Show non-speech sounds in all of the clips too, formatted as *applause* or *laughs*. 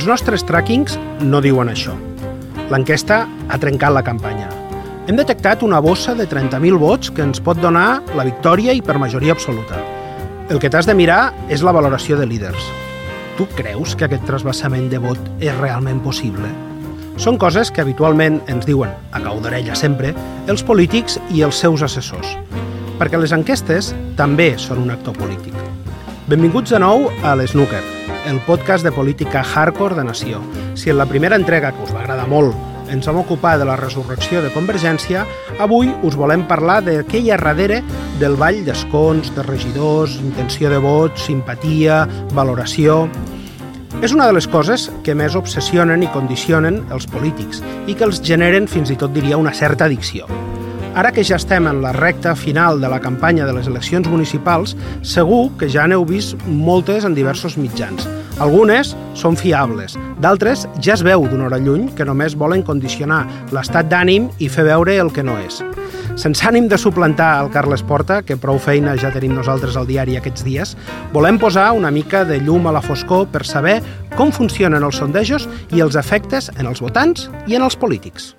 Els nostres trackings no diuen això. L'enquesta ha trencat la campanya. Hem detectat una bossa de 30.000 vots que ens pot donar la victòria i per majoria absoluta. El que t'has de mirar és la valoració de líders. Tu creus que aquest trasbassament de vot és realment possible? Són coses que habitualment ens diuen, a cau d'orella sempre, els polítics i els seus assessors. Perquè les enquestes també són un actor polític. Benvinguts de nou a l'Snooker, el podcast de política hardcore de Nació. Si en la primera entrega, que us va agradar molt, ens vam ocupar de la resurrecció de Convergència, avui us volem parlar de què hi ha darrere del ball d'escons, de regidors, intenció de vot, simpatia, valoració... És una de les coses que més obsessionen i condicionen els polítics i que els generen fins i tot diria una certa addicció. Ara que ja estem en la recta final de la campanya de les eleccions municipals, segur que ja n'heu vist moltes en diversos mitjans. Algunes són fiables, d'altres ja es veu d'una hora lluny que només volen condicionar l'estat d'ànim i fer veure el que no és. Sense ànim de suplantar el Carles Porta, que prou feina ja tenim nosaltres al diari aquests dies, volem posar una mica de llum a la foscor per saber com funcionen els sondejos i els efectes en els votants i en els polítics.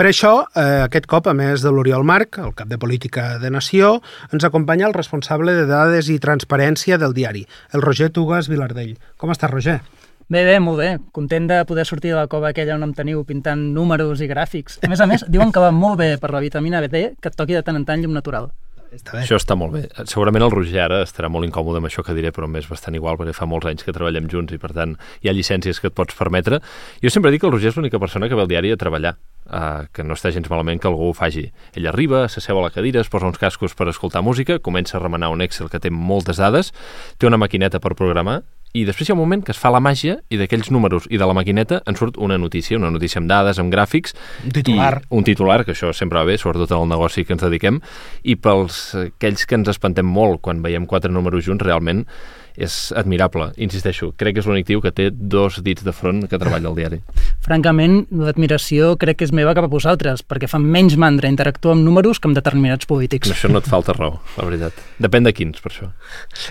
Per això, eh, aquest cop, a més de l'Oriol Marc, el cap de Política de Nació, ens acompanya el responsable de dades i transparència del diari, el Roger Tugas Vilardell. Com està, Roger? Bé, bé, molt bé. Content de poder sortir de la cova aquella on em teniu pintant números i gràfics. A més a més, diuen que va molt bé per la vitamina B que et toqui de tant en tant llum natural. Està bé. Això està molt bé. Segurament el Roger ara estarà molt incòmode amb això que diré, però més bastant igual, perquè fa molts anys que treballem junts i, per tant, hi ha llicències que et pots permetre. Jo sempre dic que el Roger és l'única persona que ve al diari a treballar uh, que no està gens malament que algú ho faci. Ell arriba, s'asseu a la cadira, es posa uns cascos per escoltar música, comença a remenar un Excel que té moltes dades, té una maquineta per programar, i després hi ha un moment que es fa la màgia i d'aquells números i de la maquineta en surt una notícia, una notícia amb dades, amb gràfics. Un titular. I un titular, que això sempre va bé, sobretot en el negoci que ens dediquem, i pels aquells que ens espantem molt quan veiem quatre números junts, realment és admirable. Insisteixo, crec que és l'únic tio que té dos dits de front que treballa al diari. Francament, l'admiració crec que és meva cap a vosaltres, perquè fan menys mandra interactuar amb números que amb determinats polítics. Això no et falta raó, la veritat. Depèn de quins, per això.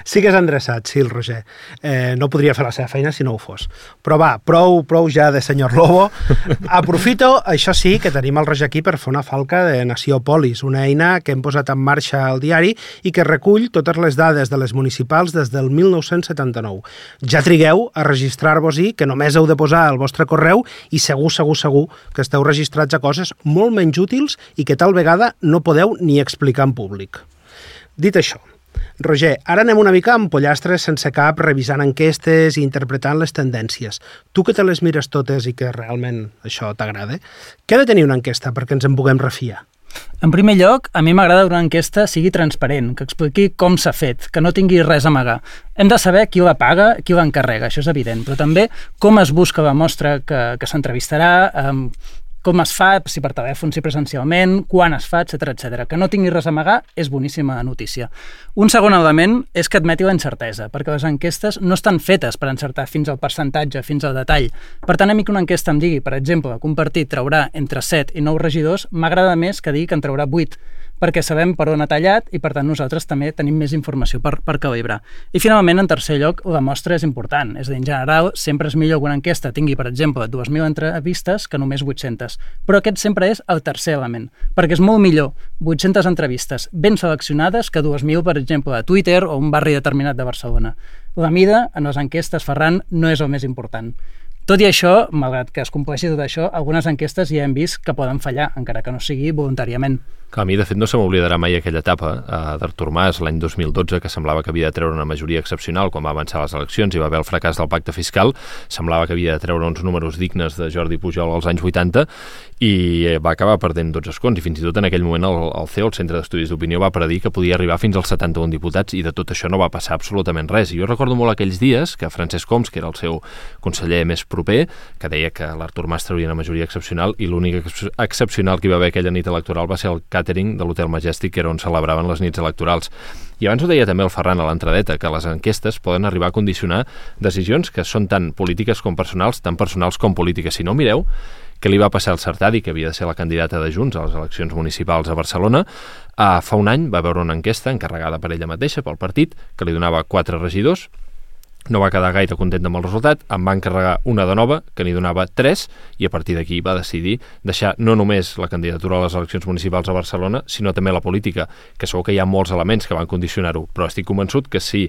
Sí que és endreçat, sí, el Roger. Eh, no podria fer la seva feina si no ho fos. Però va, prou, prou ja de senyor Lobo. *laughs* Aprofito, això sí, que tenim el Roger aquí per fer una falca de Nació Polis, una eina que hem posat en marxa al diari i que recull totes les dades de les municipals des del 19 1979. Ja trigueu a registrar-vos-hi, que només heu de posar el vostre correu i segur, segur, segur que esteu registrats a coses molt menys útils i que tal vegada no podeu ni explicar en públic. Dit això, Roger, ara anem una mica amb pollastres sense cap, revisant enquestes i interpretant les tendències. Tu que te les mires totes i que realment això t'agrada, què ha de tenir una enquesta perquè ens en puguem refiar? En primer lloc, a mi m'agrada que una enquesta sigui transparent, que expliqui com s'ha fet, que no tingui res a amagar. Hem de saber qui la paga, qui la encarrega, això és evident, però també com es busca la mostra que, que s'entrevistarà, eh, com es fa, si per telèfon, si presencialment, quan es fa, etc etc. Que no tingui res a amagar és boníssima notícia. Un segon element és que admeti la incertesa, perquè les enquestes no estan fetes per encertar fins al percentatge, fins al detall. Per tant, a mi que una enquesta em digui, per exemple, que un partit traurà entre 7 i 9 regidors, m'agrada més que digui que en traurà 8, perquè sabem per on ha tallat i, per tant, nosaltres també tenim més informació per, per calibrar. I, finalment, en tercer lloc, la mostra és important. És a dir, en general, sempre és millor que una enquesta tingui, per exemple, 2.000 entrevistes que només 800. Però aquest sempre és el tercer element, perquè és molt millor 800 entrevistes ben seleccionades que 2.000, per exemple, a Twitter o un barri determinat de Barcelona. La mida en les enquestes, Ferran, no és el més important. Tot i això, malgrat que es compleixi tot això, algunes enquestes ja hem vist que poden fallar, encara que no sigui voluntàriament. Que a mi, de fet, no se m'oblidarà mai aquella etapa eh, d'Artur Mas l'any 2012, que semblava que havia de treure una majoria excepcional quan va avançar les eleccions i va haver el fracàs del pacte fiscal. Semblava que havia de treure uns números dignes de Jordi Pujol als anys 80 i eh, va acabar perdent 12 escons i fins i tot en aquell moment el, el CEO, el Centre d'Estudis d'Opinió, va predir que podia arribar fins als 71 diputats i de tot això no va passar absolutament res. I jo recordo molt aquells dies que Francesc Homs, que era el seu conseller més proper, que deia que l'Artur Mas trauria una majoria excepcional i l'únic excepcional que hi va haver aquella nit electoral va ser el càtering de l'Hotel Majestic, que era on celebraven les nits electorals. I abans ho deia també el Ferran a l'entradeta, que les enquestes poden arribar a condicionar decisions que són tan polítiques com personals, tan personals com polítiques. Si no, mireu què li va passar al Sartadi, que havia de ser la candidata de Junts a les eleccions municipals a Barcelona. Uh, fa un any va veure una enquesta encarregada per ella mateixa, pel partit, que li donava quatre regidors, no va quedar gaire content amb el resultat, em va encarregar una de nova, que n'hi donava tres, i a partir d'aquí va decidir deixar no només la candidatura a les eleccions municipals a Barcelona, sinó també la política, que segur que hi ha molts elements que van condicionar-ho, però estic convençut que si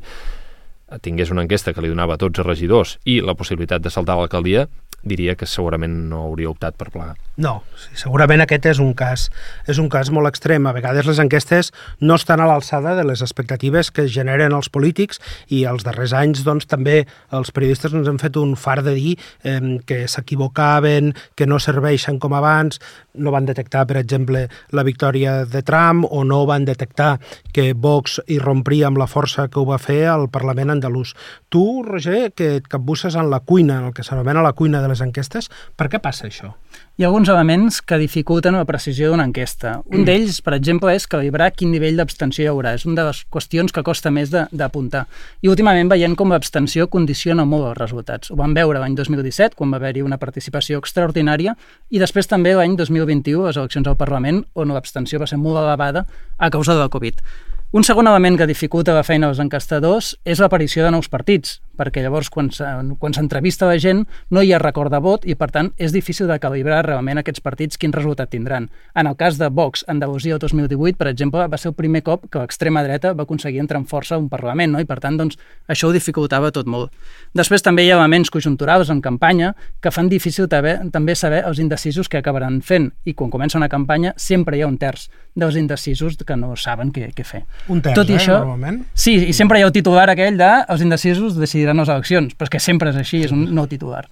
tingués una enquesta que li donava a 12 regidors i la possibilitat de saltar l'alcaldia, diria que segurament no hauria optat per plegar. No, sí, segurament aquest és un cas és un cas molt extrem. A vegades les enquestes no estan a l'alçada de les expectatives que generen els polítics i els darrers anys doncs, també els periodistes ens han fet un far de dir eh, que s'equivocaven, que no serveixen com abans, no van detectar, per exemple, la victòria de Trump o no van detectar que Vox irrompria amb la força que ho va fer al Parlament andalús. Tu, Roger, que et capbusses en la cuina, en el que s'anomena la cuina de les enquestes. Per què passa això? Hi ha alguns elements que dificulten la precisió d'una enquesta. Un d'ells, per exemple, és calibrar quin nivell d'abstenció hi haurà. És una de les qüestions que costa més d'apuntar. I últimament veient com l'abstenció condiciona molt els resultats. Ho vam veure l'any 2017, quan va haver-hi una participació extraordinària, i després també l'any 2021, les eleccions al Parlament, on l'abstenció va ser molt elevada a causa de la Covid. Un segon element que dificulta la feina dels encastadors és l'aparició de nous partits, perquè llavors quan s'entrevista la gent no hi ha record de vot i per tant és difícil de calibrar realment aquests partits quin resultat tindran. En el cas de Vox, Andalusia el 2018, per exemple, va ser el primer cop que l'extrema dreta va aconseguir entrar en força un Parlament, no? i per tant doncs, això ho dificultava tot molt. Després també hi ha elements conjunturals en campanya que fan difícil també, també saber els indecisos que acabaran fent i quan comença una campanya sempre hi ha un terç dels indecisos que no saben què, què fer. Un terç, Tot i eh, això, normalment? Sí, i sempre hi ha el titular aquell de els indecisos decidiran les eleccions, però és que sempre és així, és un nou titular.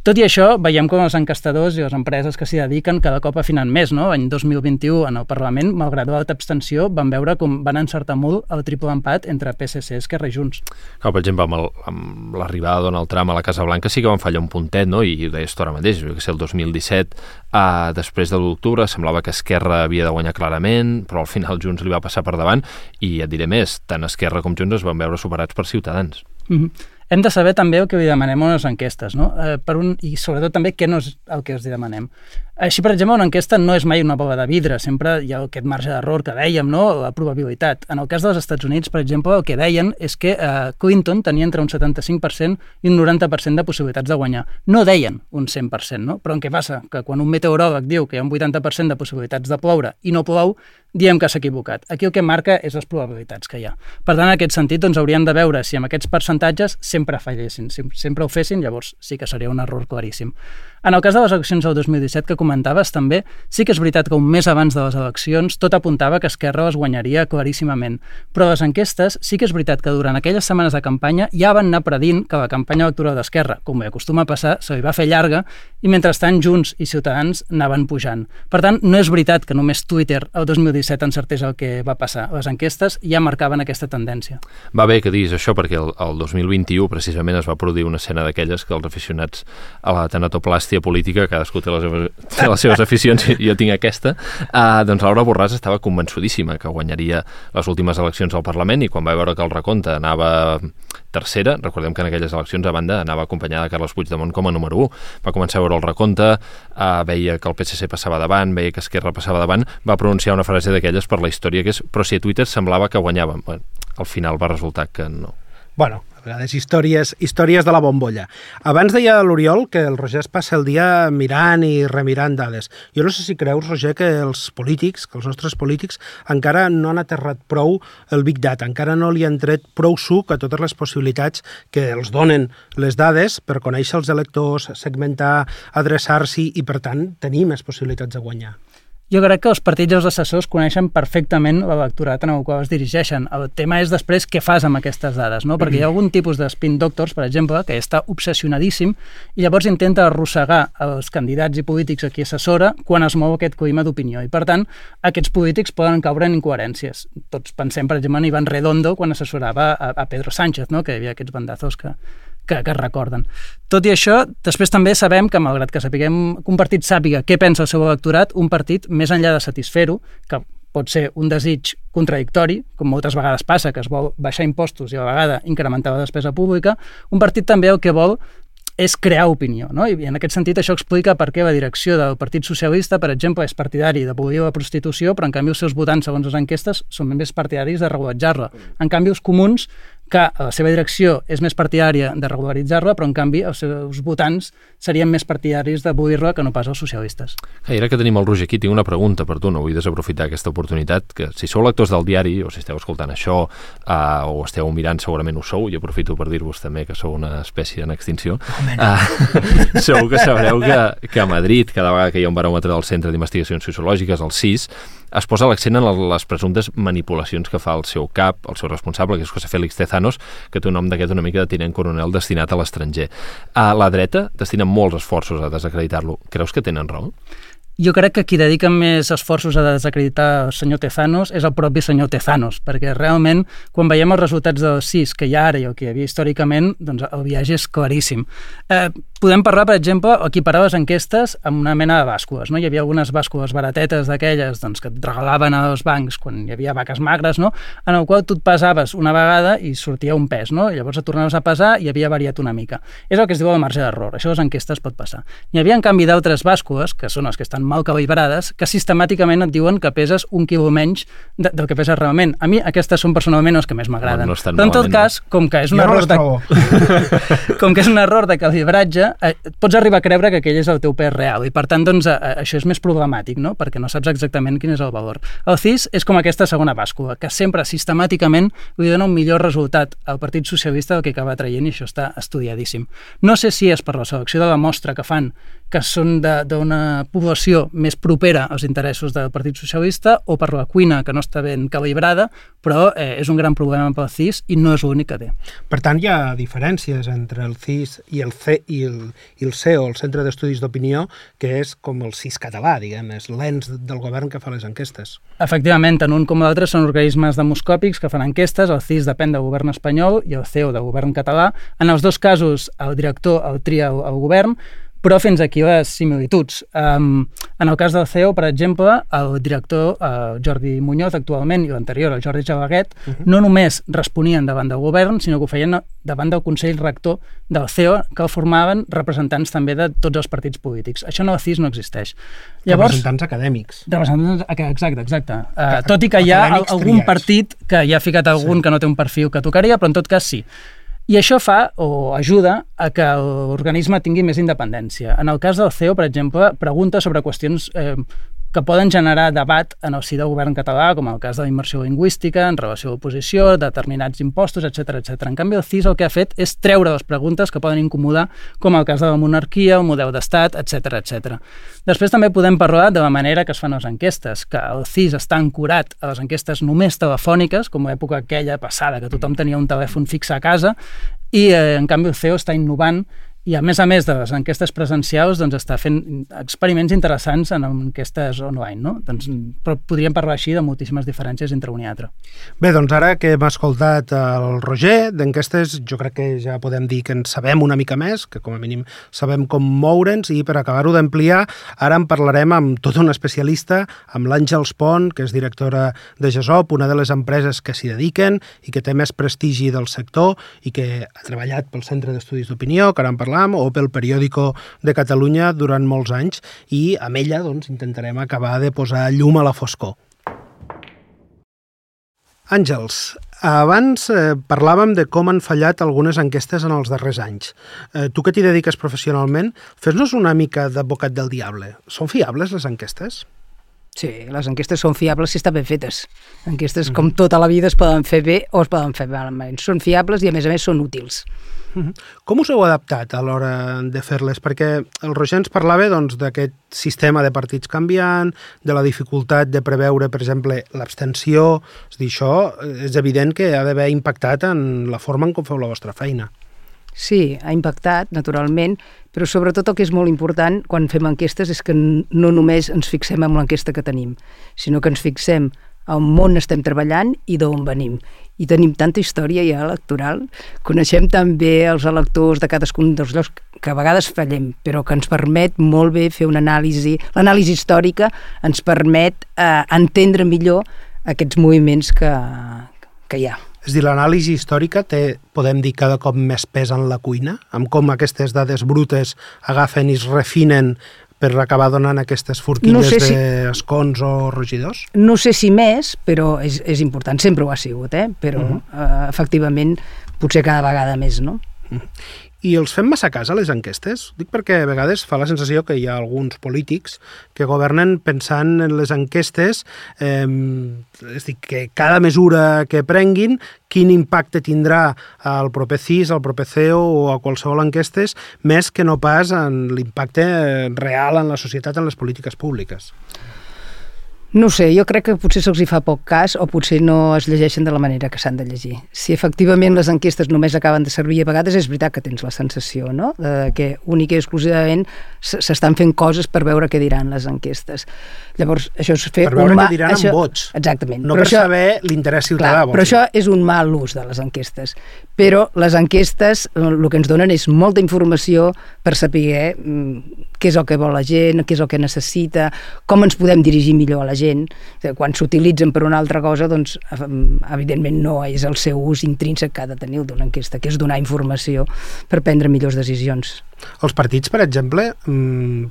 Tot i això, veiem com els encastadors i les empreses que s'hi dediquen cada cop afinen més. No? Any 2021, en el Parlament, malgrat l'alta abstenció, van veure com van encertar molt el triple empat entre PSC i Esquerra i Junts. Clar, per exemple, amb l'arribada de Donald Trump a la Casa Blanca sí que van fallar un puntet, no? i ho deies tu ara mateix, que sé, el 2017, eh, després de l'octubre, semblava que Esquerra havia de guanyar clarament, però al final Junts li va passar per davant, i et diré més, tant Esquerra com Junts es van veure superats per Ciutadans. Mm -hmm hem de saber també el que li demanem a les enquestes, no? Eh, per un, I sobretot també què no és el que els demanem. Així, per exemple, una enquesta no és mai una bola de vidre, sempre hi ha aquest marge d'error que dèiem, no? la probabilitat. En el cas dels Estats Units, per exemple, el que deien és que eh, Clinton tenia entre un 75% i un 90% de possibilitats de guanyar. No deien un 100%, no? però en què passa? Que quan un meteoròleg diu que hi ha un 80% de possibilitats de ploure i no plou, diem que s'ha equivocat. Aquí el que marca és les probabilitats que hi ha. Per tant, en aquest sentit, doncs, hauríem de veure si amb aquests percentatges sempre fallessin. Si sempre ho fessin, llavors sí que seria un error claríssim. En el cas de les eleccions del 2017 que comentaves també, sí que és veritat que un mes abans de les eleccions tot apuntava que Esquerra les guanyaria claríssimament, però les enquestes sí que és veritat que durant aquelles setmanes de campanya ja van anar predint que la campanya electoral d'Esquerra, com bé acostuma a passar, se li va fer llarga i mentrestant Junts i Ciutadans anaven pujant. Per tant, no és veritat que només Twitter el 2017 encertés el que va passar. Les enquestes ja marcaven aquesta tendència. Va bé que diguis això perquè el, el 2021 precisament es va produir una escena d'aquelles que els aficionats a la tanatoplàstia bèstia política, cadascú té les, seves, té les seves aficions i jo tinc aquesta, uh, doncs Laura Borràs estava convençudíssima que guanyaria les últimes eleccions al Parlament i quan va veure que el recompte anava tercera, recordem que en aquelles eleccions a banda anava acompanyada de Carles Puigdemont com a número 1, va començar a veure el recompte, uh, veia que el PSC passava davant, veia que Esquerra passava davant, va pronunciar una frase d'aquelles per la història que és però si a Twitter semblava que guanyàvem. Bueno, al final va resultar que no. Bueno, a vegades històries, històries de la bombolla. Abans deia l'Oriol que el Roger es passa el dia mirant i remirant dades. Jo no sé si creus, Roger, que els polítics, que els nostres polítics, encara no han aterrat prou el Big Data, encara no li han tret prou suc a totes les possibilitats que els donen les dades per conèixer els electors, segmentar, adreçar-s'hi i, per tant, tenir més possibilitats de guanyar. Jo crec que els partits i els assessors coneixen perfectament l'electorat en el qual es dirigeixen. El tema és després què fas amb aquestes dades, no? Perquè hi ha algun tipus de spin doctors, per exemple, que està obsessionadíssim i llavors intenta arrossegar els candidats i polítics a qui assessora quan es mou aquest clima d'opinió. I, per tant, aquests polítics poden caure en incoherències. Tots pensem, per exemple, en Ivan Redondo quan assessorava a, a Pedro Sánchez, no? que hi havia aquests bandazos que, que, que recorden. Tot i això, després també sabem que, malgrat que sapiguem que un partit sàpiga què pensa el seu electorat, un partit, més enllà de satisfer-ho, que pot ser un desig contradictori, com moltes vegades passa, que es vol baixar impostos i a la vegada incrementar la despesa pública, un partit també el que vol és crear opinió. No? I en aquest sentit això explica per què la direcció del Partit Socialista, per exemple, és partidari d'abolir la prostitució, però en canvi els seus votants, segons les enquestes, són més partidaris de regulatjar-la. En canvi, els comuns que la seva direcció és més partidària de regularitzar-la, però en canvi els seus votants serien més partidaris d'abolir-la que no pas els socialistes. I ara que tenim el Roger aquí, tinc una pregunta per tu, no vull desaprofitar aquesta oportunitat, que si sou lectors del diari, o si esteu escoltant això, uh, o esteu mirant, segurament ho sou, i aprofito per dir-vos també que sou una espècie en extinció, uh, *laughs* segur que sabreu que, que a Madrid, cada vegada que hi ha un baròmetre del Centre d'Investigacions Sociològiques, el CIS, es posa l'accent en les presumptes manipulacions que fa el seu cap, el seu responsable, que és José Félix Tezanos, que té un nom d'aquest una mica de tinent coronel destinat a l'estranger. A la dreta destina molts esforços a desacreditar-lo. Creus que tenen raó? Jo crec que qui dedica més esforços a desacreditar el senyor Tezanos és el propi senyor Tezanos, perquè realment, quan veiem els resultats del CIS que hi ha ara i el que hi havia històricament, doncs el viatge és claríssim. Eh, podem parlar, per exemple, equiparar les enquestes amb una mena de bàscules. No? Hi havia algunes bàscules baratetes d'aquelles doncs, que et regalaven als bancs quan hi havia vaques magres, no? en el qual tu et pesaves una vegada i sortia un pes, no? I llavors et tornaves a pesar i havia variat una mica. És el que es diu el marge d'error. Això les enquestes pot passar. Hi havia, en canvi, d'altres bàscules, que són les que estan mal calibrades, que sistemàticament et diuen que peses un quilo menys de, del que peses realment. A mi aquestes són personalment les que més m'agraden. No, no Però en tot malament, cas, com que és un Jo error de... *laughs* com que és un error de calibratge, eh, pots arribar a creure que aquell és el teu pes real i per tant doncs, eh, això és més problemàtic, no? perquè no saps exactament quin és el valor. El CIS és com aquesta segona bàscula, que sempre sistemàticament li dona un millor resultat al Partit Socialista del que acaba traient i això està estudiadíssim. No sé si és per la selecció de la mostra que fan que són de- d'una població més propera als interessos del Partit Socialista o per la cuina que no està ben calibrada, però eh, és un gran problema pel CIS i no és l'únic que té. Per tant, hi ha diferències entre el CIS i el, C, i el, i el CEO, el Centre d'Estudis d'Opinió, que és com el CIS català, diguem, és l'ens del govern que fa les enquestes. Efectivament, tant un com l'altre són organismes demoscòpics que fan enquestes, el CIS depèn del govern espanyol i el CEO del govern català. En els dos casos, el director el tria el, el govern, però fins aquí les similituds. Um, en el cas del CEO, per exemple, el director uh, Jordi Muñoz actualment i l'anterior, el Jordi Javaguet, uh -huh. no només responien davant del govern, sinó que ho feien davant del Consell Rector del CEO, que el formaven representants també de tots els partits polítics. Això no al CIS no existeix. Representants acadèmics. Representants, exacte, exacte. Uh, tot i que hi ha algun triats. partit que hi ha ficat algun sí. que no té un perfil que tocaria, però en tot cas sí. I això fa o ajuda a que l'organisme tingui més independència. En el cas del CEO, per exemple, pregunta sobre qüestions eh, que poden generar debat en el si del govern català, com el cas de la immersió lingüística, en relació a l'oposició, determinats impostos, etc etc. En canvi, el CIS el que ha fet és treure les preguntes que poden incomodar, com el cas de la monarquia, el model d'estat, etc etc. Després també podem parlar de la manera que es fan les enquestes, que el CIS està ancorat a les enquestes només telefòniques, com a època aquella passada, que tothom tenia un telèfon fix a casa, i eh, en canvi el CEO està innovant i a més a més de les enquestes presencials doncs està fent experiments interessants en enquestes online, no? Doncs, però podríem parlar així de moltíssimes diferències entre un i altre. Bé, doncs ara que hem escoltat el Roger, d'enquestes jo crec que ja podem dir que en sabem una mica més, que com a mínim sabem com moure'ns, i per acabar-ho d'ampliar, ara en parlarem amb tot un especialista, amb l'Àngels Pont, que és directora de GESOP, una de les empreses que s'hi dediquen i que té més prestigi del sector i que ha treballat pel Centre d'Estudis d'Opinió, que ara en parlam, o pel Periòdico de Catalunya durant molts anys, i amb ella doncs, intentarem acabar de posar llum a la foscor. Àngels, abans eh, parlàvem de com han fallat algunes enquestes en els darrers anys. Eh, tu que t'hi dediques professionalment, fes-nos una mica d'advocat del diable. Són fiables les enquestes? Sí, les enquestes són fiables si estan ben fetes. Enquestes, mm -hmm. com tota la vida, es poden fer bé o es poden fer malament. Són fiables i, a més a més, són útils. Mm -hmm. Com us heu adaptat a l'hora de fer-les? Perquè el Roger ens parlava doncs, d'aquest sistema de partits canviant, de la dificultat de preveure, per exemple, l'abstenció. És dir, això és evident que ha d'haver impactat en la forma en com feu la vostra feina. Sí, ha impactat, naturalment, però sobretot el que és molt important quan fem enquestes és que no només ens fixem en l'enquesta que tenim, sinó que ens fixem on on estem treballant i d'on venim. I tenim tanta història ja electoral, coneixem també els electors de cadascun dels llocs que a vegades fallem, però que ens permet molt bé fer una anàlisi, l'anàlisi històrica ens permet eh, entendre millor aquests moviments que, que hi ha. És dir, l'anàlisi històrica té, podem dir, cada cop més pes en la cuina, amb com aquestes dades brutes agafen i es refinen per acabar donant aquestes forquilles No sé si- d'escons o regidors? No sé si més, però és, és important, sempre ho ha sigut, eh? però uh -huh. eh, efectivament potser cada vegada més, no? I els fem massa cas a les enquestes? Dic perquè a vegades fa la sensació que hi ha alguns polítics que governen pensant en les enquestes, eh, és dir, que cada mesura que prenguin, quin impacte tindrà al proper CIS, al proper CEO o a qualsevol enquestes, més que no pas en l'impacte real en la societat, en les polítiques públiques. No sé, jo crec que potser se'ls hi fa poc cas o potser no es llegeixen de la manera que s'han de llegir. Si efectivament les enquestes només acaben de servir, a vegades és veritat que tens la sensació no? de que únic i exclusivament s'estan fent coses per veure què diran les enquestes. Llavors, això és fer Per veure un què ma- diran això... amb vots. Exactament. No Però per saber l'interès ciutadà. Clar, però això és un mal ús de les enquestes. Però les enquestes eh, el que ens donen és molta informació per saber mm, què és el que vol la gent, què és el que necessita, com ens podem dirigir millor a la gent. Quan s'utilitzen per una altra cosa, doncs, eh, evidentment no és el seu ús intrínsec que ha de tenir el d'una enquesta, que és donar informació per prendre millors decisions. Els partits, per exemple, mm,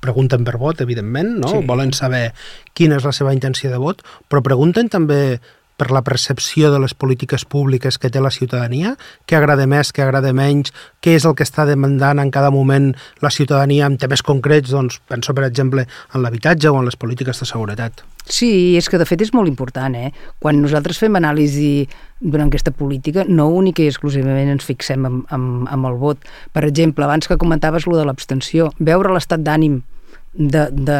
pregunten per vot, evidentment, no? Sí. volen saber quina és la seva intenció de vot, però pregunten també per la percepció de les polítiques públiques que té la ciutadania, què agrada més, què agrada menys, què és el que està demandant en cada moment la ciutadania en temes concrets, doncs penso, per exemple, en l'habitatge o en les polítiques de seguretat. Sí, és que de fet és molt important, eh? Quan nosaltres fem anàlisi d'una enquesta política, no única i exclusivament ens fixem en, en, en el vot. Per exemple, abans que comentaves lo de l'abstenció, veure l'estat d'ànim de, de,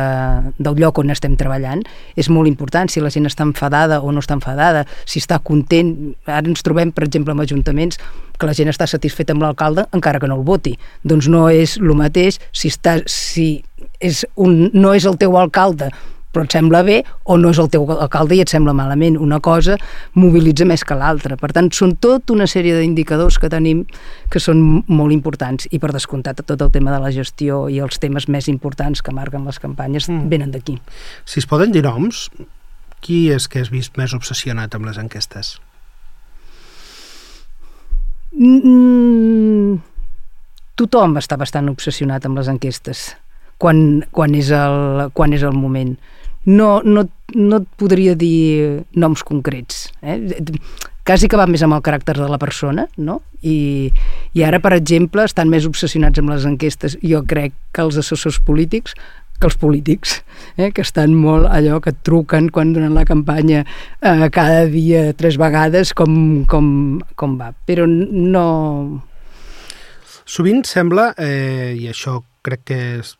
del lloc on estem treballant és molt important, si la gent està enfadada o no està enfadada, si està content ara ens trobem, per exemple, en ajuntaments que la gent està satisfeta amb l'alcalde encara que no el voti, doncs no és el mateix si, està, si és un, no és el teu alcalde però et sembla bé o no és el teu alcalde i et sembla malament. Una cosa mobilitza més que l'altra. Per tant, són tot una sèrie d'indicadors que tenim que són molt importants i per descomptat tot el tema de la gestió i els temes més importants que marquen les campanyes mm. venen d'aquí. Si es poden dir noms, qui és que has vist més obsessionat amb les enquestes? Mm, tothom està bastant obsessionat amb les enquestes quan, quan, és, el, quan és el moment. No, no, no et podria dir noms concrets. Eh? Quasi que va més amb el caràcter de la persona, no? I, I ara, per exemple, estan més obsessionats amb les enquestes, jo crec que els assessors polítics que els polítics, eh, que estan molt allò que et truquen quan donen la campanya eh, cada dia tres vegades com, com, com va. Però no... Sovint sembla, eh, i això crec que és,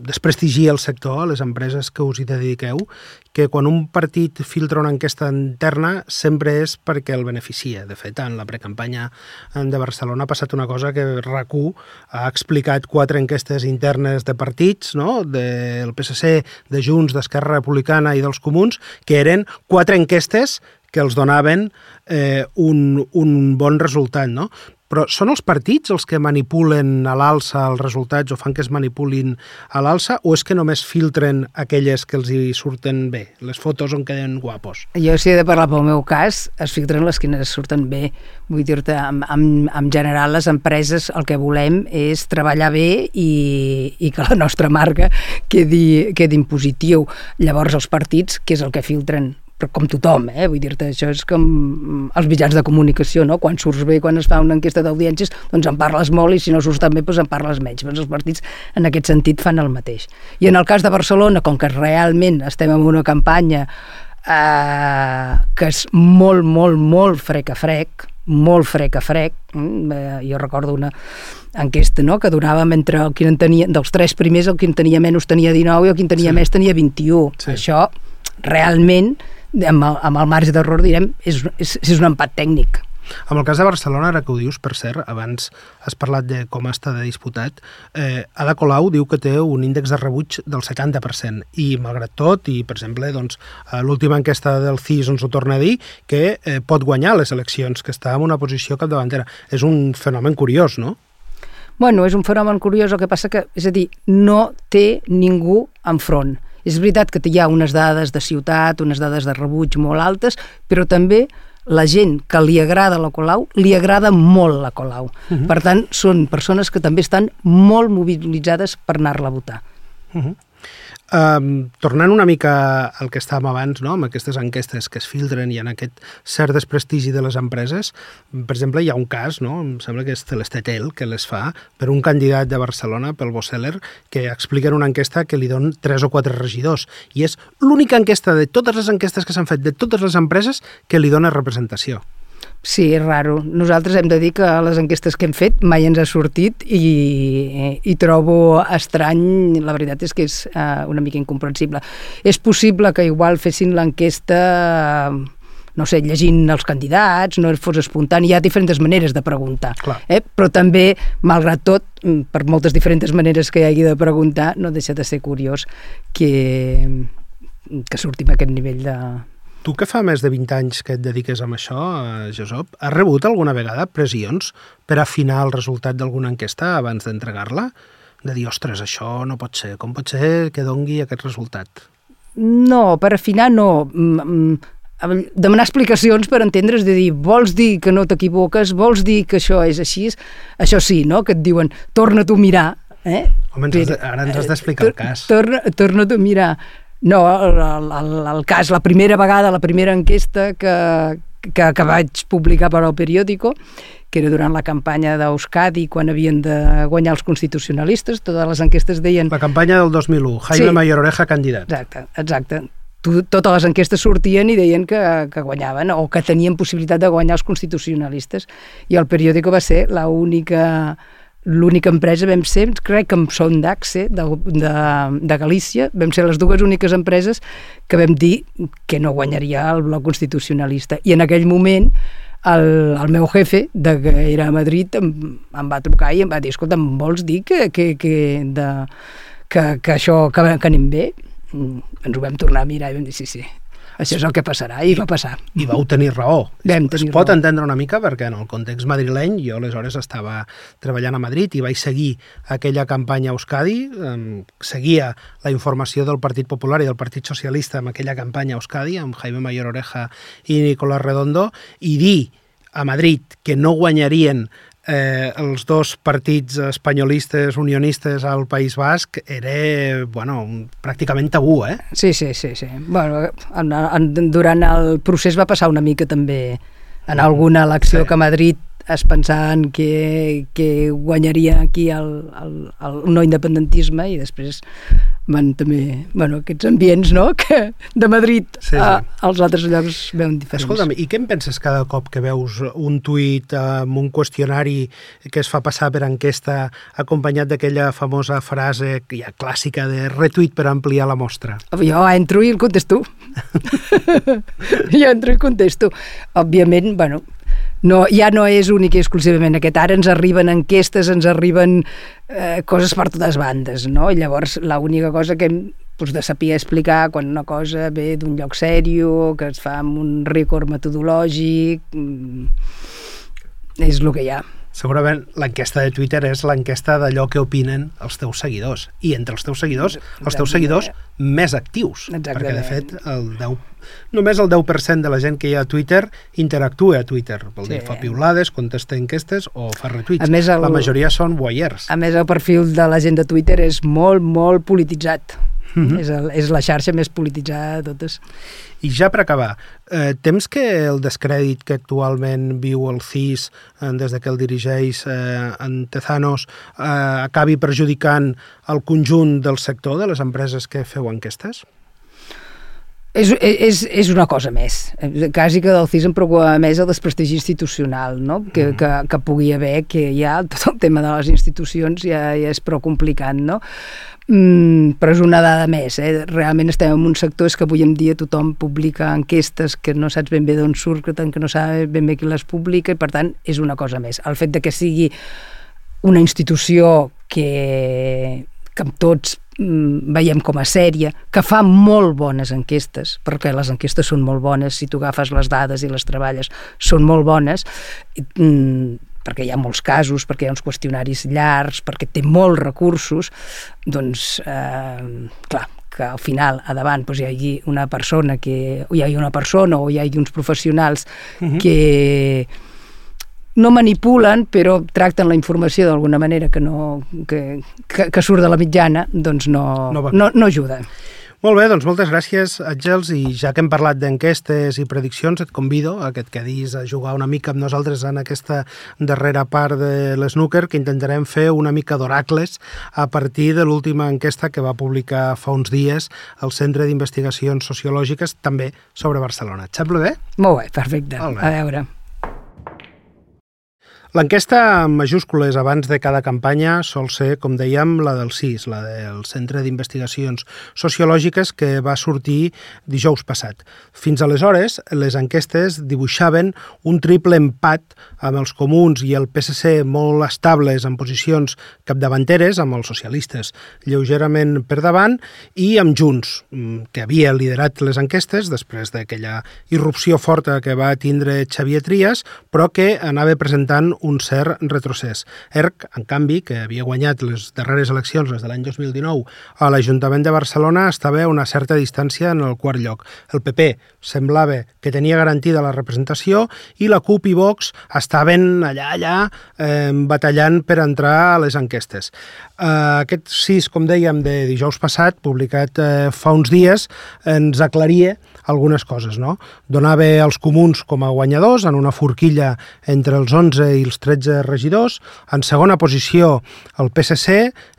desprestigia el sector, les empreses que us hi dediqueu, que quan un partit filtra una enquesta interna sempre és perquè el beneficia. De fet, en la precampanya de Barcelona ha passat una cosa que rac ha explicat quatre enquestes internes de partits, no? del PSC, de Junts, d'Esquerra Republicana i dels Comuns, que eren quatre enquestes que els donaven eh, un, un bon resultat, no? Però són els partits els que manipulen a l'alça els resultats o fan que es manipulin a l'alça o és que només filtren aquelles que els hi surten bé, les fotos on queden guapos? Jo, si he de parlar pel meu cas, es filtren les que ens surten bé. Vull dir-te, en, en, en general, les empreses el que volem és treballar bé i, i que la nostra marca quedi, quedi en positiu. Llavors, els partits, què és el que filtren? Però com tothom, eh? vull dir-te, això és com els mitjans de comunicació, no? Quan surts bé, quan es fa una enquesta d'audiències, doncs en parles molt i si no surts tan bé, doncs en parles menys. Doncs els partits en aquest sentit fan el mateix. I en el cas de Barcelona, com que realment estem en una campanya eh, que és molt, molt, molt frec a frec, molt frec a frec. Mm, eh, jo recordo una enquesta no? que donàvem entre el qui en tenia, dels tres primers, el qui en tenia menys tenia 19 i el qui en tenia sí. més tenia 21. Sí. Això realment, amb el, amb el marge d'error, direm, és, és, és un empat tècnic. Amb el cas de Barcelona, ara que ho dius, per cert, abans has parlat de com està de disputat, eh, Ada Colau diu que té un índex de rebuig del 70%, i malgrat tot, i per exemple, doncs, l'última enquesta del CIS ens ho torna a dir, que eh, pot guanyar les eleccions, que està en una posició capdavantera. És un fenomen curiós, no? Bueno, és un fenomen curiós, el que passa que, és a dir, no té ningú enfront. És veritat que hi ha unes dades de ciutat, unes dades de rebuig molt altes, però també la gent que li agrada la Colau, li agrada molt la Colau. Uh -huh. Per tant, són persones que també estan molt mobilitzades per anar-la a votar. Uh -huh. Um, tornant una mica al que estàvem abans, no? amb aquestes enquestes que es filtren i en aquest cert desprestigi de les empreses, per exemple, hi ha un cas, no? em sembla que és Celestetel, que les fa per un candidat de Barcelona, pel Bosseller, que explica en una enquesta que li don tres o quatre regidors. I és l'única enquesta de totes les enquestes que s'han fet de totes les empreses que li dona representació. Sí, és raro. Nosaltres hem de dir que les enquestes que hem fet mai ens ha sortit i, i trobo estrany, la veritat és que és uh, una mica incomprensible. És possible que igual fessin l'enquesta no sé, llegint els candidats, no fos espontani, hi ha diferents maneres de preguntar. Eh? Però també, malgrat tot, per moltes diferents maneres que hi hagi de preguntar, no deixa de ser curiós que, que surti amb aquest nivell de, Tu que fa més de 20 anys que et dediques a això, eh, Josep, has rebut alguna vegada pressions per afinar el resultat d'alguna enquesta abans d'entregar-la? De dir, ostres, això no pot ser, com pot ser que dongui aquest resultat? No, per afinar no. Mm, mm, demanar explicacions per entendre's, de dir, vols dir que no t'equivoques, vols dir que això és així, això sí, no?, que et diuen, torna-t'ho a mirar, eh? Home, ens has de, ara ens has d'explicar el cas. Torna, torna-t'ho a mirar. No, el, el, el cas, la primera vegada, la primera enquesta que, que, que vaig publicar per al periòdico, que era durant la campanya d'Euskadi, quan havien de guanyar els constitucionalistes, totes les enquestes deien... La campanya del 2001, Jaime sí. Mayor Oreja candidat. Exacte, exacte. Totes les enquestes sortien i deien que, que guanyaven o que tenien possibilitat de guanyar els constitucionalistes. I el periòdico va ser l'única única l'única empresa vam ser, crec que Son d'Axe, de, de, de Galícia, vam ser les dues úniques empreses que vam dir que no guanyaria el bloc constitucionalista. I en aquell moment el, el meu jefe, de, que era a Madrid, em, em va trucar i em va dir, escolta, em vols dir que, que, que, de, que, que això, que, que anem bé? Mm, ens ho vam tornar a mirar i vam dir, sí, sí, això és el que passarà, i va passar. I vau tenir raó. Vam es, tenir es pot raó. entendre una mica perquè en el context madrileny jo aleshores estava treballant a Madrid i vaig seguir aquella campanya a Euskadi, eh, seguia la informació del Partit Popular i del Partit Socialista amb aquella campanya a Euskadi, amb Jaime Mayor Oreja i Nicolás Redondo, i dir a Madrid que no guanyarien eh, els dos partits espanyolistes, unionistes al País Basc era, bueno, pràcticament tabú, eh? Sí, sí, sí. sí. Bueno, en, en, durant el procés va passar una mica també en alguna elecció sí. que Madrid es pensaven que, que guanyaria aquí el, el, el no independentisme i després van també, bueno, aquests ambients, no?, *laughs* que de Madrid sí, sí. A, als altres llocs veuen diferents. Escolta'm, i què en penses cada cop que veus un tuit amb un qüestionari que es fa passar per enquesta acompanyat d'aquella famosa frase ja clàssica de retuit per ampliar la mostra? Jo entro i el contesto. *laughs* *laughs* jo entro i contesto. Òbviament, bueno, no, ja no és únic i exclusivament aquest. Ara ens arriben enquestes, ens arriben eh, coses per totes bandes, no? I llavors l'única cosa que hem doncs, de saber explicar quan una cosa ve d'un lloc sèrio, que es fa amb un rècord metodològic, mm, és el que hi ha. Segurament l'enquesta de Twitter és l'enquesta d'allò que opinen els teus seguidors. I entre els teus seguidors, els teus seguidors més actius. Exactament. Perquè, de fet, el 10, només el 10% de la gent que hi ha a Twitter interactua a Twitter. Vol sí. dir, fa piulades, contesta enquestes o fa retuits. A més, el, la majoria són voyeurs. A més, el perfil de la gent de Twitter és molt, molt polititzat. Mm -hmm. és, el, és la xarxa més polititzada de totes. I ja per acabar, eh, temps que el descrèdit que actualment viu el CIS eh, des de que el dirigeix eh, en Tezanos eh, acabi perjudicant el conjunt del sector de les empreses que feu enquestes? És, és, és una cosa més. Quasi que del CIS em preocupa més el desprestigi institucional, no? que, mm -hmm. que, que pugui haver, que ja tot el tema de les institucions ja, ja és prou complicat, no? Mm, però és una dada més. Eh? Realment estem en un sector és que avui en dia tothom publica enquestes que no saps ben bé d'on surten, que no saps ben bé qui les publica, i per tant és una cosa més. El fet de que sigui una institució que, que amb tots veiem com a sèria, que fa molt bones enquestes, perquè les enquestes són molt bones, si tu agafes les dades i les treballes, són molt bones, mm, perquè hi ha molts casos, perquè hi ha uns qüestionaris llargs, perquè té molts recursos, doncs, eh, clar, que al final, a davant, doncs, hi hagi una persona que, o hi hagi una persona o hi hagi uns professionals uh. -huh. que no manipulen, però tracten la informació d'alguna manera que, no, que, que, que surt de la mitjana, doncs no, No no, no ajuda. Molt bé, doncs moltes gràcies, Àngels, i ja que hem parlat d'enquestes i prediccions, et convido a que et quedis a jugar una mica amb nosaltres en aquesta darrera part de l'Snooker, que intentarem fer una mica d'oracles a partir de l'última enquesta que va publicar fa uns dies el Centre d'Investigacions Sociològiques, també sobre Barcelona. Et sembla bé? Molt bé, perfecte. Molt bé. A veure. L'enquesta amb majúscules abans de cada campanya sol ser, com dèiem, la del CIS, la del Centre d'Investigacions Sociològiques que va sortir dijous passat. Fins aleshores, les enquestes dibuixaven un triple empat amb els comuns i el PSC molt estables en posicions capdavanteres, amb els socialistes lleugerament per davant, i amb Junts, mm, que havia liderat les enquestes després d'aquella irrupció forta que va tindre Xavier Trias, però que anava presentant un cert retrocés. ERC, en canvi, que havia guanyat les darreres eleccions, les de l'any 2019, a l'Ajuntament de Barcelona, estava a una certa distància en el quart lloc. El PP semblava que tenia garantida la representació i la CUP i Vox estaven allà, allà, eh, batallant per entrar a les enquestes. Eh, aquest sis, com dèiem, de dijous passat, publicat eh, fa uns dies, ens aclaria algunes coses. No? Donava els comuns com a guanyadors en una forquilla entre els 11 i els 13 regidors. En segona posició el PSC,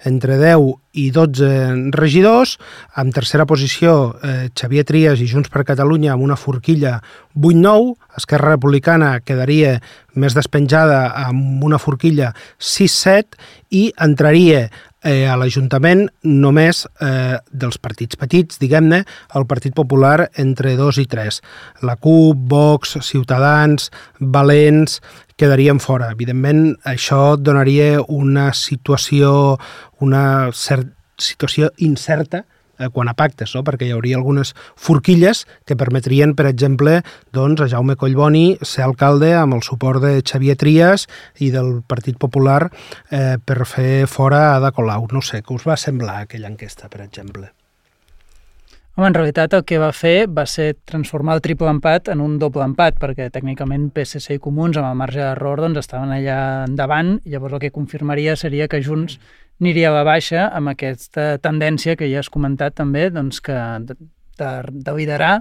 entre 10 i 12 regidors. En tercera posició eh, Xavier Trias i Junts per Catalunya amb una forquilla 8-9. Esquerra Republicana quedaria més despenjada amb una forquilla 6-7 i entraria eh, a l'Ajuntament només eh, dels partits petits, diguem-ne, el Partit Popular entre 2 i 3. La CUP, Vox, Ciutadans, Valents, quedarien fora. Evidentment, això donaria una situació, una cert, situació incerta eh, quan a pactes, no? perquè hi hauria algunes forquilles que permetrien, per exemple, doncs, a Jaume Collboni ser alcalde amb el suport de Xavier Trias i del Partit Popular eh, per fer fora Ada Colau. No sé, què us va semblar aquella enquesta, per exemple? Home, en realitat el que va fer va ser transformar el triple empat en un doble empat, perquè tècnicament PSC i Comuns, amb el marge d'error, doncs estaven allà endavant, i llavors el que confirmaria seria que Junts aniria a la baixa amb aquesta tendència que ja has comentat també, doncs que de, de, de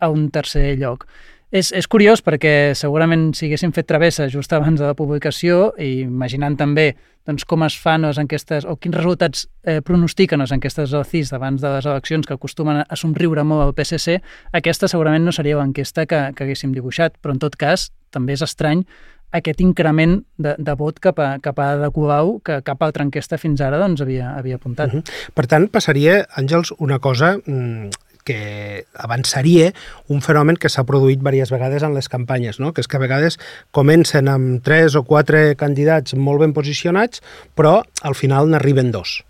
a un tercer lloc. És, és curiós perquè segurament si haguéssim fet travessa just abans de la publicació i imaginant també doncs, com es fan les enquestes o quins resultats eh, pronostiquen les enquestes del CIS davant de les eleccions que acostumen a somriure molt al PSC, aquesta segurament no seria l'enquesta que, que haguéssim dibuixat, però en tot cas també és estrany aquest increment de, de vot cap a, cap a de Colau que cap altra enquesta fins ara doncs, havia, havia apuntat. Uh -huh. Per tant, passaria, Àngels, una cosa mm, que avançaria un fenomen que s'ha produït diverses vegades en les campanyes, no? que és que a vegades comencen amb tres o quatre candidats molt ben posicionats, però al final n'arriben dos.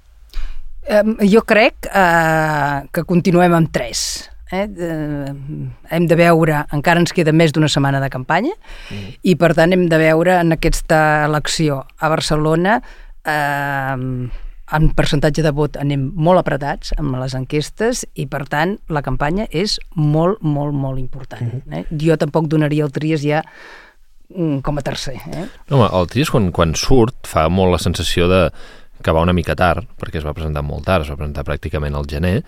Eh, jo crec eh, que continuem amb tres. Eh? Eh, hem de veure, encara ens queda més d'una setmana de campanya, mm. i per tant hem de veure en aquesta elecció a Barcelona eh, en percentatge de vot anem molt apretats amb les enquestes i, per tant, la campanya és molt, molt, molt important. Eh? Jo tampoc donaria el Trias ja mm, com a tercer. Eh? No, home, el Trias, quan, quan surt, fa molt la sensació de que va una mica tard, perquè es va presentar molt tard, es va presentar pràcticament al gener,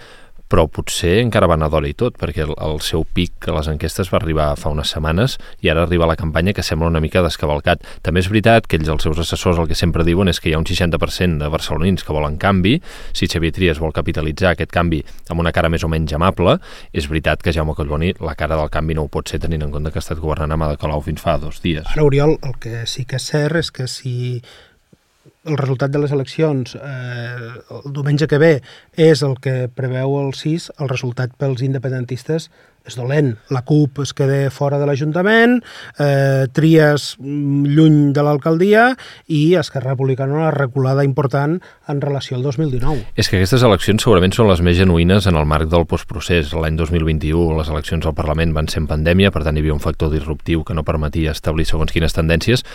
però potser encara va anar d'hora i tot, perquè el, el seu pic a les enquestes va arribar fa unes setmanes i ara arriba la campanya que sembla una mica descavalcat. També és veritat que ells, els seus assessors, el que sempre diuen és que hi ha un 60% de barcelonins que volen canvi. Si Xavier Trias vol capitalitzar aquest canvi amb una cara més o menys amable, és veritat que Jaume Collboni la cara del canvi no ho pot ser tenint en compte que ha estat governant amb Ada Colau fins fa dos dies. Ara, Oriol, el que sí que és cert és que si el resultat de les eleccions eh, el diumenge que ve és el que preveu el 6, el resultat pels independentistes és dolent. La CUP es queda fora de l'Ajuntament, eh, Trias mm, lluny de l'alcaldia i Esquerra Republicana una reculada important en relació al 2019. És que aquestes eleccions segurament són les més genuïnes en el marc del postprocés. L'any 2021 les eleccions al Parlament van ser en pandèmia, per tant hi havia un factor disruptiu que no permetia establir segons quines tendències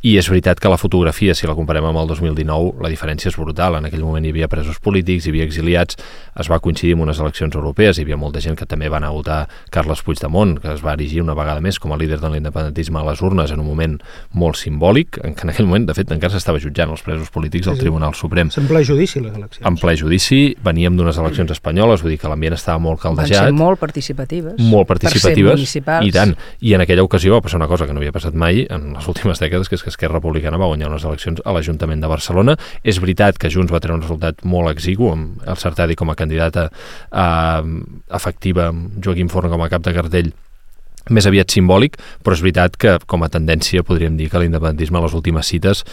i és veritat que la fotografia, si la comparem amb el 2019, la diferència és brutal. En aquell moment hi havia presos polítics, hi havia exiliats, es va coincidir amb unes eleccions europees, hi havia molta gent que també va anar a votar Carles Puigdemont, que es va erigir una vegada més com a líder de l'independentisme a les urnes en un moment molt simbòlic, en què en aquell moment, de fet, encara s'estava jutjant els presos polítics al Tribunal Suprem. En ple judici, les eleccions. En ple judici, veníem d'unes eleccions espanyoles, vull dir que l'ambient estava molt Van caldejat ser molt participatives. molt Per ser participatives municipals. i tant, i en aquella ocasió va passar una cosa que no havia passat mai en les últimes dècades, que és que Esquerra Republicana va guanyar unes eleccions a l'Ajuntament de Barcelona. És veritat que Junts va treure un resultat molt exigu amb el Sartadi com a candidata eh, efectiva, amb Joaquim Forn com a cap de cartell més aviat simbòlic, però és veritat que com a tendència podríem dir que l'independentisme a les últimes cites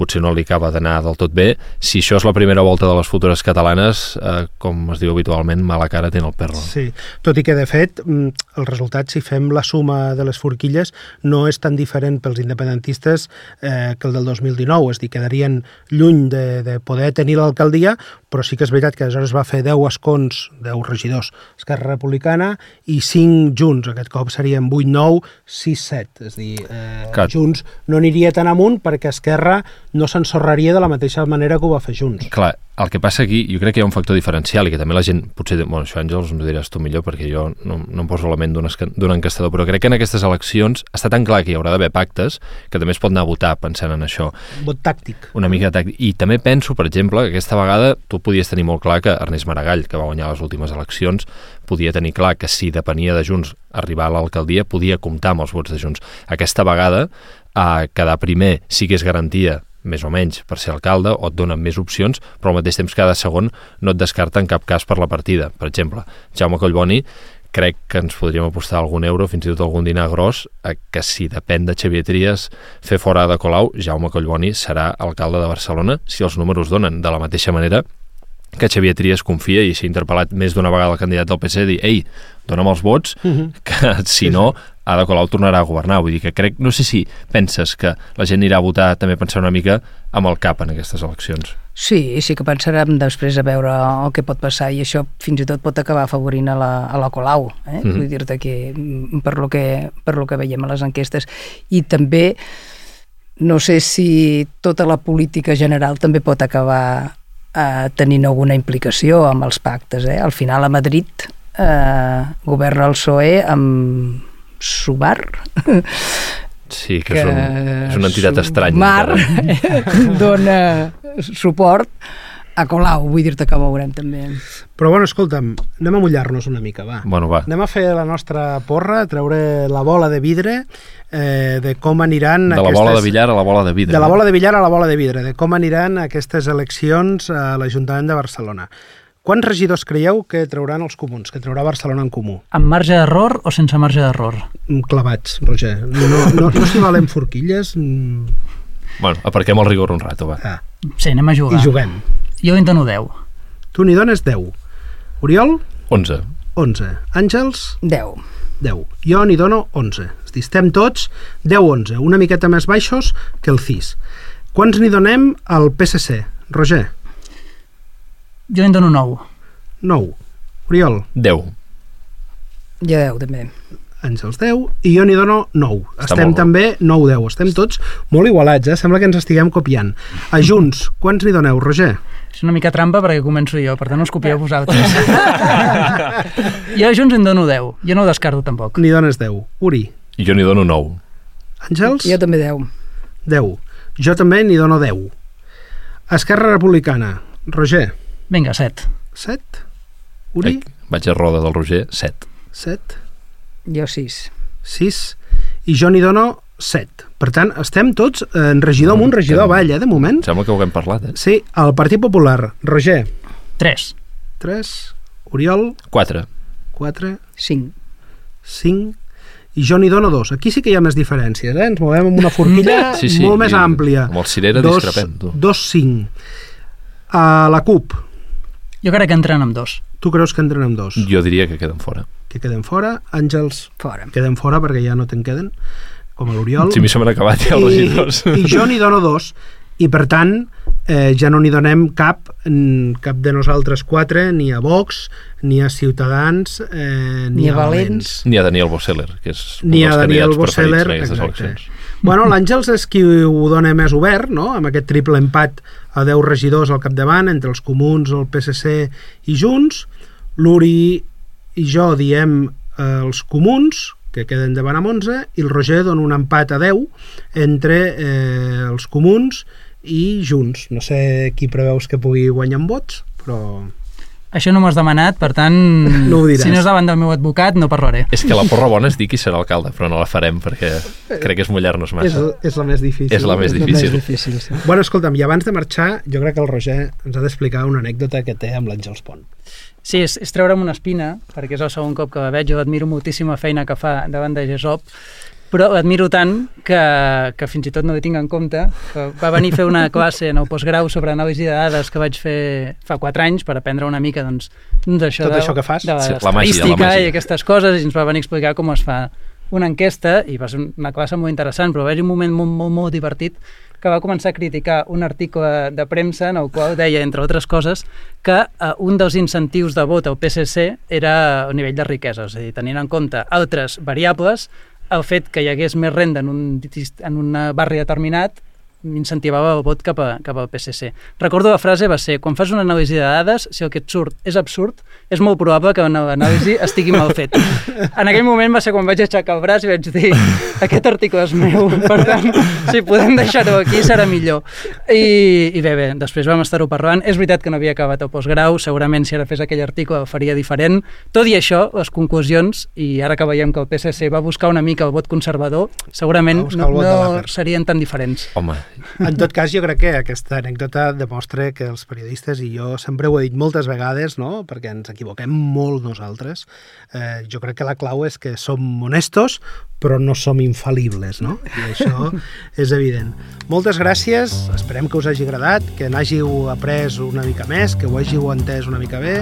potser no li acaba d'anar del tot bé. Si això és la primera volta de les futures catalanes, eh, com es diu habitualment, mala cara té el perro. Sí, tot i que de fet mm, el resultat, si fem la suma de les forquilles, no és tan diferent pels independentistes eh, que el del 2019, és a dir, quedarien lluny de, de poder tenir l'alcaldia, però sí que és veritat que aleshores va fer 10 escons, 10 regidors, Esquerra Republicana, i 5 Junts, aquest cop serien 8, 9, 6, 7, és a dir, eh. Junts no aniria tan amunt perquè Esquerra no s'ensorraria de la mateixa manera que ho va fer Junts. Clar, el que passa aquí, jo crec que hi ha un factor diferencial i que també la gent, potser, bueno, això Àngels, m'ho diràs tu millor perquè jo no, no em poso la ment d'un encastador, però crec que en aquestes eleccions està tan clar que hi haurà d'haver pactes que també es pot anar a votar pensant en això. Vot tàctic. Una mica tàctic. I també penso, per exemple, que aquesta vegada tu podies tenir molt clar que Ernest Maragall, que va guanyar les últimes eleccions, podia tenir clar que si depenia de Junts arribar a l'alcaldia, podia comptar amb els vots de Junts. Aquesta vegada, a quedar primer sí que és garantia més o menys per ser alcalde o et donen més opcions, però al mateix temps cada segon no et descarta en cap cas per la partida. Per exemple, Jaume Collboni crec que ens podríem apostar algun euro, fins i tot algun dinar gros, a que si depèn de Xavier Trias fer fora de Colau, Jaume Collboni serà alcalde de Barcelona si els números donen. De la mateixa manera que Xavier Trias confia i s'ha interpel·lat més d'una vegada el candidat del PC dir, ei, dona'm els vots, que si no, Ada Colau tornarà a governar. Vull dir que crec, no sé si penses que la gent anirà a votar també pensar una mica amb el cap en aquestes eleccions. Sí, sí que pensarem després a veure el que pot passar i això fins i tot pot acabar afavorint a la, a la Colau. Eh? Mm -hmm. Vull dir-te que per lo que, per lo que veiem a les enquestes. I també no sé si tota la política general també pot acabar eh, tenint alguna implicació amb els pactes. Eh? Al final a Madrid eh, governa el PSOE amb Subar, Sí, que, que és, un, és una entitat estranya. Mar *laughs* encara. dona suport a Colau, vull dir-te que veurem també. Però bueno, escolta'm, anem a mullar-nos una mica, va. Bueno, va. Anem a fer la nostra porra, treure la bola de vidre eh, de com aniran De la aquestes... bola de billar a la bola de vidre. De la bola de billar a la bola de vidre, de com aniran aquestes eleccions a l'Ajuntament de Barcelona. Quants regidors creieu que trauran els comuns, que traurà Barcelona en comú? Amb marge d'error o sense marge d'error? Mm, Clavats, Roger. No, no, no, no s'hi valen forquilles mm, Bueno, aparquem el rigor un rato, va. ah, Sí, anem a i jugar. juguem. Jo en dono 10. Tu n'hi dones 10. Oriol, 11. 11. Àngels, 10. 10. Jo n'hi dono 11. És dir, estem tots 10-11, una miqueta més baixos que el CIS. Quants n'hi donem al PSC? Roger, Jo en dono 9. 9. Oriol, 10. Jo 10 també. Àngels 10 i jo n'hi dono 9. Està Estem també 9-10. Estem tots molt igualats, eh? Sembla que ens estiguem copiant. A Junts, quants n'hi doneu, Roger? És una mica trampa perquè començo jo, per tant us copieu vosaltres. *laughs* jo a Junts en dono 10. Jo no ho descarto tampoc. N'hi dones 10. Uri, I jo n'hi dono 9. Àngels? Jo també 10. 10. Jo també n'hi dono 10. Esquerra Republicana, Roger, Vinga, 7. 7. Uri, Ai, vaig a roda del Roger, 7. 7. Jo 6. 6. I jo n'hi dono 7. Per tant, estem tots en regidor amunt, regidor avall, eh, de moment. Em sembla que ho haguem parlat, eh? Sí, el Partit Popular, Roger, 3. 3. Oriol, 4. 4. 5. 5 i jo n'hi dono dos. Aquí sí que hi ha més diferències, eh? Ens movem amb una forquilla *laughs* Sí, sí, molt més i àmplia. amb el Cirera dos, discrepem, tu. Dos, cinc. A la CUP, Jo crec que entren amb dos. tu creus que entren amb dos? Jo diria que queden fora. Que queden fora. Àngels Fora. queden fora perquè ja no te'n queden, com a l'Oriol. Si m'hi se m'han acabat ja els regidors. I, *laughs* I jo n'hi dono dos. i per tant eh, ja no n'hi donem cap, cap de nosaltres quatre, ni a Vox, ni a Ciutadans, eh, ni, Ni a a Valents. Valents. Ni a Daniel Bosseller, que és un Ni a dels Daniel candidats Bosseller, preferits en aquestes exacte. Bueno, l'Àngels és qui ho dona més obert, no?, amb aquest triple empat a 10 regidors al capdavant, entre els comuns, el PSC i Junts. L'Uri i jo diem eh, els comuns, que queden davant amb 11, i el Roger dona un empat a 10 entre eh, els comuns i Junts. No sé qui preveus que pugui guanyar en vots, però... Això no m'ho has demanat, per tant, No ho diràs. si no és davant del meu advocat, no parlaré. És que la porra bona és dir qui serà alcalde, però no la farem perquè crec que és mullar-nos És, massa. és la més difícil. És la més difícil. difícil sí. Bueno, escolta'm, i abans de marxar, jo crec que el Roger ens ha d'explicar una anècdota que té amb l'Àngels Pont. Sí, és, és treure'm una espina, perquè és el segon cop que la veig, jo admiro moltíssima feina que fa davant de GESOP, però admiro tant que, que fins i tot no ho tinc en compte. Que va venir a fer una classe en el postgrau sobre anàlisi de dades que vaig fer fa 4 anys per aprendre una mica doncs, doncs això Tot de, això que fas? de Sí, la màgia, la l'estadística màgia. i aquestes coses i ens va venir a explicar com es fa una enquesta i va ser una classe molt interessant, però va haver un moment molt, molt, molt divertit que va començar a criticar un article de premsa en el qual deia, entre altres coses, que eh, un dels incentius de vot al PSC era el nivell de riquesa, és a dir, tenint en compte altres variables, el fet que hi hagués més renda en un, en un barri determinat incentivava el vot cap, a, cap al PSC. Recordo la frase va ser, quan fas una anàlisi de dades, si el que et surt és absurd, és molt probable que l'anàlisi estigui mal fet. En aquell moment va ser quan vaig aixecar el braç i vaig dir, aquest article és meu, per tant, si podem deixar-ho aquí serà millor. I, I bé, bé, després vam estar-ho parlant. És veritat que no havia acabat el postgrau, segurament si ara fes aquell article el faria diferent. Tot i això, les conclusions, i ara que veiem que el PSC va buscar una mica el vot conservador, segurament no, no serien tan diferents. Home, En tot cas, jo crec que aquesta anècdota demostra que els periodistes, i jo sempre ho he dit moltes vegades, no? perquè ens equivoquem molt nosaltres, eh, jo crec que la clau és que som honestos, però no som infal·libles, no? I això *laughs* és evident. Moltes gràcies, esperem que us hagi agradat, que n'hàgiu après una mica més, que ho hàgiu entès una mica bé.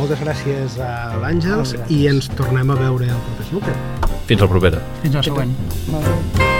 Moltes gràcies a l'Àngels i ens tornem a veure el proper snooker. fins la propera. Fins la següent. Molt bé.